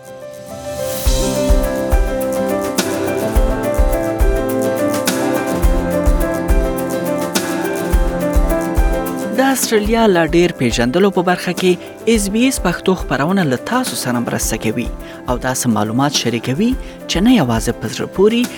د استرالیا لا ډیر پیژندلو په برخه کې اس بي اس پښتو خبرونه له تاسو سره مرسته کوي او داسې معلومات شریکوي چې نه یوازې په زړه پوري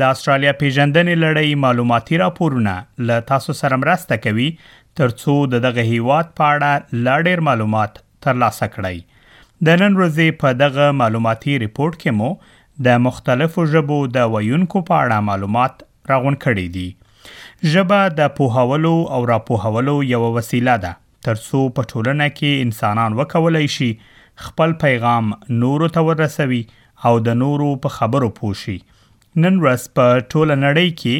د استرالیا پیژندنې لړۍ معلوماتي راپورونه له تاسو سره مرسته کوي ترڅو د دغه هیواد په اړه لا ډیر معلومات ترلاسه کړئ. د نن ورځې په دغه معلوماتي رپورټ کې مو د مختلفو ژبو د ویونکو په اړه معلومات راغونډ کړي دي. ژبه د پوهولو او راپوهولو یوه وسیله ده. تر څو په ټولنه کې انسانان وکولای شي خپل پیغام نورو ته ورسوي او د نورو په خبرو پوه شي. نن ورځ په ټوله نړۍ کې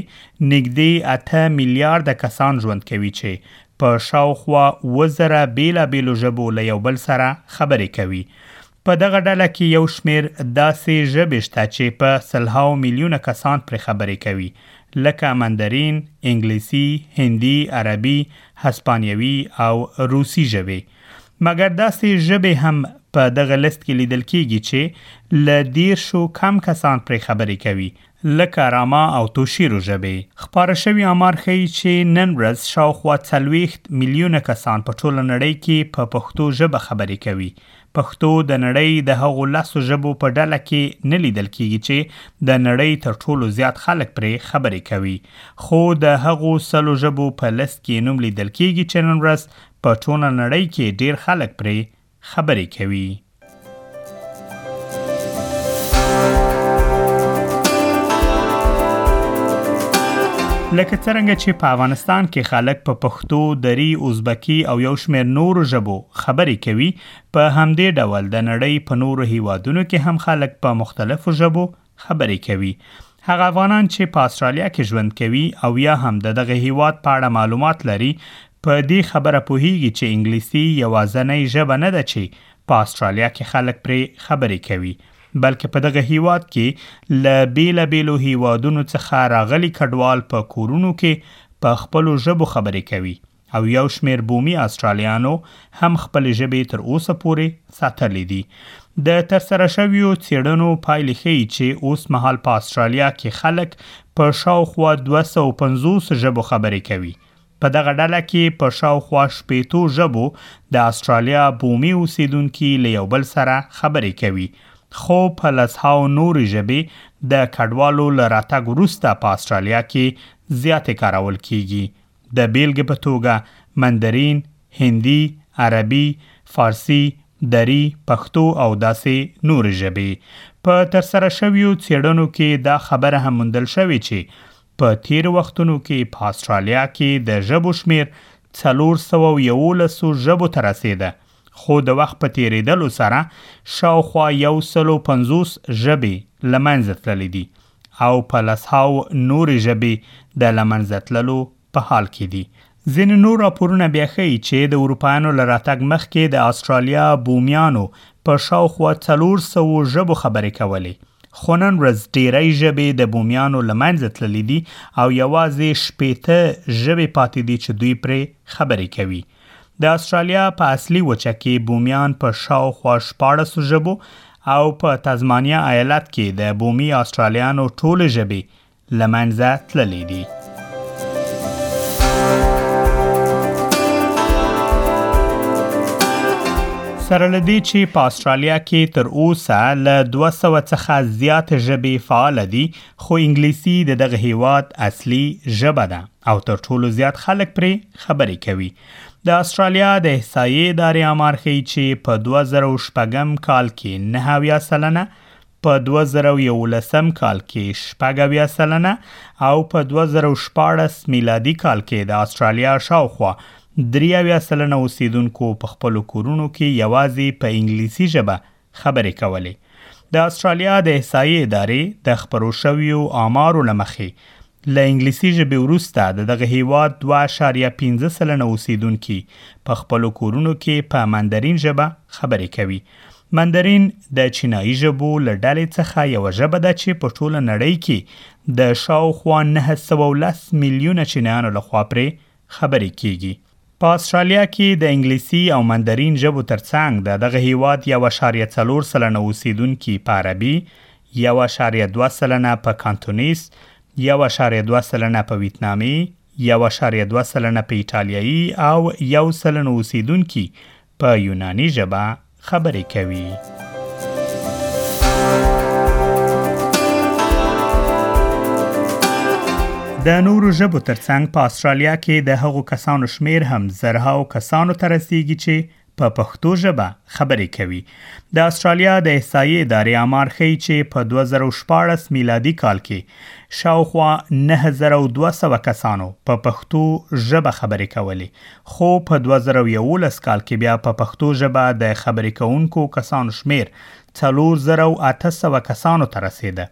نږدې اته میلیارده کسان ژوند کوي چې په شاوخوا اووه زره بېلابېلو ژبو له یو بل سره خبرې کوي. په دغه ډله کې یو شمېر داسې ژبې شته چې په سلهاو میلیونه کسان پرې خبرې کوي، لکه مندرین، انګلیسي، هندي، عربي، هسپانیوي او روسي ژبې. مګر داسې ژبې هم په دغه لست کې لیدل کېږي چې له دېرشو کم کسان پرې خبرې کوي لکه راما او توشیرو ژبې. خپاره شوی آمار ښيي چې نن ورځ شاوخوا څلوېښت میلیونه کسان په ټوله نړۍ کې په پښتو ژبه خبرې کوي. پښتو د نړۍ د هغو لسو ژبو په ډله کې نه لیدل کېږي چې د نړۍ تر ټولو زیات خلک پرې خبرې کوي، خو د هغو سلو ژبو په لست کې یې نوم لیدل کېږي چې نن ورځ په ټوله نړۍ کې ډېر خلک پرې خبرې کوي. لکه څرنګه چې په افغانستان کې خلک په پښتو، دری، ازبکی او یو شمېر نورو ژبو خبرې کوي، په همدې ډول د نړۍ په نورو هیوادونو کې هم خلک په مختلفو ژبو خبرې کوي. هغه افغانان چې په استرالیا کې ژوند کوي او یا هم د دغه هیواد په اړه معلومات لري په دې خبره پوهیږي چې انګلیسي یوازنۍ ژبه نه ده چې په استرالیا کې خلک پرې خبرې کوي بلکې په دغه هیواد کې له بیلا بیلو هیوادونو څخه راغلي کډوال په کورونو کې په خپلو ژبو خبرې کوي او یو شمېر بومي استرالیانو هم خپلې ژبې تر اوسه پورې ساتلې دي. د ترسره شویو څېړنو پایلې ښیي چې اوس مهال په استرالیا کې خلک په شاوخوا دوه سوه او پنځوس ژبو خبرې کوي. په دغه ډله کې په شاوخوا شپېتو ژبو د استرالیا بومي اوسېدونکي له یو بل سره خبرې کوي، خو په لسهاو نورې ژبې د کډوالو له راتګ وروسته په استرالیا کې زیاتې کارول کېږي. د بېلګې په توګه، مندرین، هندي، عربي، فارسي، دري، پښتو او داسې نورې ژبې. په ترسره شویو څېړنو کې دا خبره هم موندل شوې چې په تېرو وختونو کې په اسټرالیا کې د ژبو شمېر څلور سوه او یوولس ژبو ته رسېده، خو د وخت په تېرېدلو سره شاوخوا یو سلو پنځوس ژبې له منځه تللې دي. او په لسهاو نورې ژبې د له منځه تللو په حال کې دي. ځینې نور راپورونه بیا ښيي چې د اروپایانو له راتګ مخکې د اسټرالیا بومیانو په شاوخوا څلور سوو ژبو خبرې کولې، خو نن ورځ ډېری ژبې د بومیانو له منځه تللې دي او یوازې شپېته ژبې پاتې دي چې دوی پرې خبرې کوي. د استرالیا په اصلي وچه کې بومیان په شاوخوا 14 ژبو او په تزمانیا ایالت کې د بومي استرالیانو ټولې ژبې لمنځه تللې دي سره لدی چې په استرالیا کې تر اوسه له 200 څخه زیات ژبې فعال دي خو انګلیسي د دغه هیواد اصلي ژبه ده او تر ټولو زیات خلک پرې خبرې کوي د استرالیا د احصایې ادارې آمار ښیي چې په 2006 کال کې 9 سلنه په 2011 کال کې شپږ اویا سلنه او په 2014 میلادي کال کې د استرالیا شاوخوا درې اویا سلنه اوسیدونکو په خپلو کورونو کې یوازې په انګلیسي ژبه خبرې کولې. د اسټرالیا د احصایې ادارې د خپرو شویو آمارو له مخې، له انګلیسي ژبې وروسته د دغه هېواد دوه اعشاریه پنځه سلنه اوسېدونکي په خپلو کورونو کې په مندرین ژبه خبرې کوي. مندرین د چینایي ژبو له ډلې څخه یوه ژبه ده چې په ټوله نړۍ کې د شاوخوا نهه سوه او لس میلیونه چینایانو لخوا پرې خبرې کېږي. په اسټرالیا کې د انګلیسي او مندرین ژبو تر څنګ د دغه هېواد یو اعشاریه څلور سلنه اوسېدونکي په عربي، یو اعشاریه دوه سلنه په کانتونیس، یو اعشاریه دوه سلنه په ویتنامي، یو اعشاریه دوه سلنه په ایټالیایي او یو سلنه اوسېدونکي په یوناني ژبه خبرې کوي. د نورو ژبو ترڅنګ په استرالیا کې د هغو کسانو شمیر هم زرهاو کسانو ته رسیږي چې په پښتو ژبه خبرې کوي د استرالیا د احصایې ادارې امر ښیي چې په 2014 میلادي کال کې شاوخوا 9200 کسانو په پښتو ژبه خبرې کولې خو په دوه زره او یوولس کال کې بیا په پښتو ژبه د خبرې کوونکو کسانو شمېر څلور زره او اته سوه کسانو ته رسېده،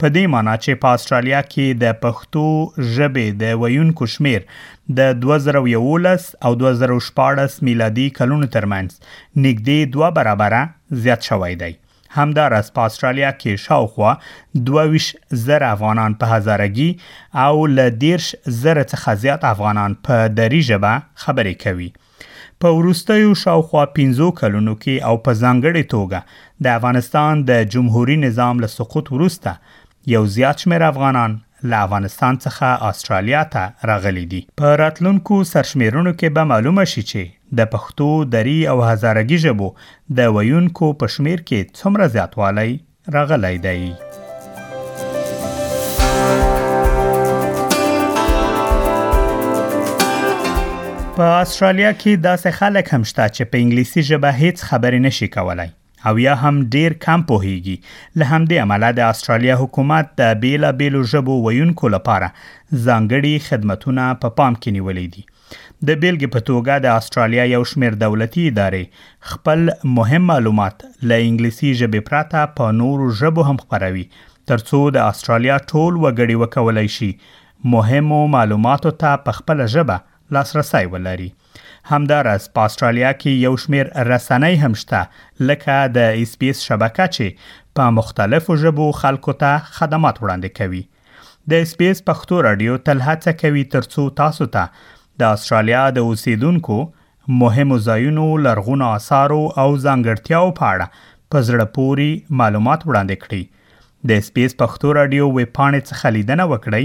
په دې مانا چې په اسټرالیا کې د پښتو ژبې د ویونکو شمېر د دوه زره او یوولس او دوه زره او شپاړس میلادي کلونو ترمنځ نږدې دوه برابره زیات شوی دی. همداراز په استرالیا کې شاوخوا 22 زره افغانان په هزارګي او له 13 زره څخه زیات افغانان په دری ژبه خبرې کوي په وروستیو شاوخوا 15 کلونو کې او په ځانګړې توګه د افغانستان د جمهوریت نظام له سقوط وروسته یو زیات شمېر افغانان له افغانستان څخه استرالیا ته راغلي دي په راتلونکو سرشمیرونو کې به معلومه شي چې د پښتو، دري او هزاره ګي ژبو د ویونکو په شمېر کې څومره زیاتوالی راغلی دی؟ په استرالیا کې داسې خلک هم شته چې په انګلیسي ژبه هېڅ خبرې نه شي کولای. او یا هم ډیر کم پوهیږي له همدې امله د استرالیا حکومت د بیلا بیلو ژبو ویونکو لپاره ځانګړي خدمتونه په پام کې نیولې دي د بیلګې په توګه د استرالیا یو شمیر دولتي ادارې خپل مهم معلومات له انګلیسي ژبې پرته په نورو ژبو هم خبروي ترڅو د استرالیا ټول وګړي وکولای شي مهمو معلوماتو ته په خپل ژبه لاسرسی ولري همدا راز په استرالیا کې یو شمیر رسنۍ هم شته لکه د اس بي اس شبکه چې په مختلفو ژبو خلکو ته خدمات وړاندې کوي د اس بي اس پښتو رادیو تل هڅه کوي ترڅو تاسو ته د استرالیا د اوسیدونکو مهمو ځایونو، لرغونو آثارو او ځانګړتیاو په اړه په زړه پوري معلومات وړاندې کړي. د اسپیس پښتو رادیو ویب پاڼې څخه لیدنه وکړئ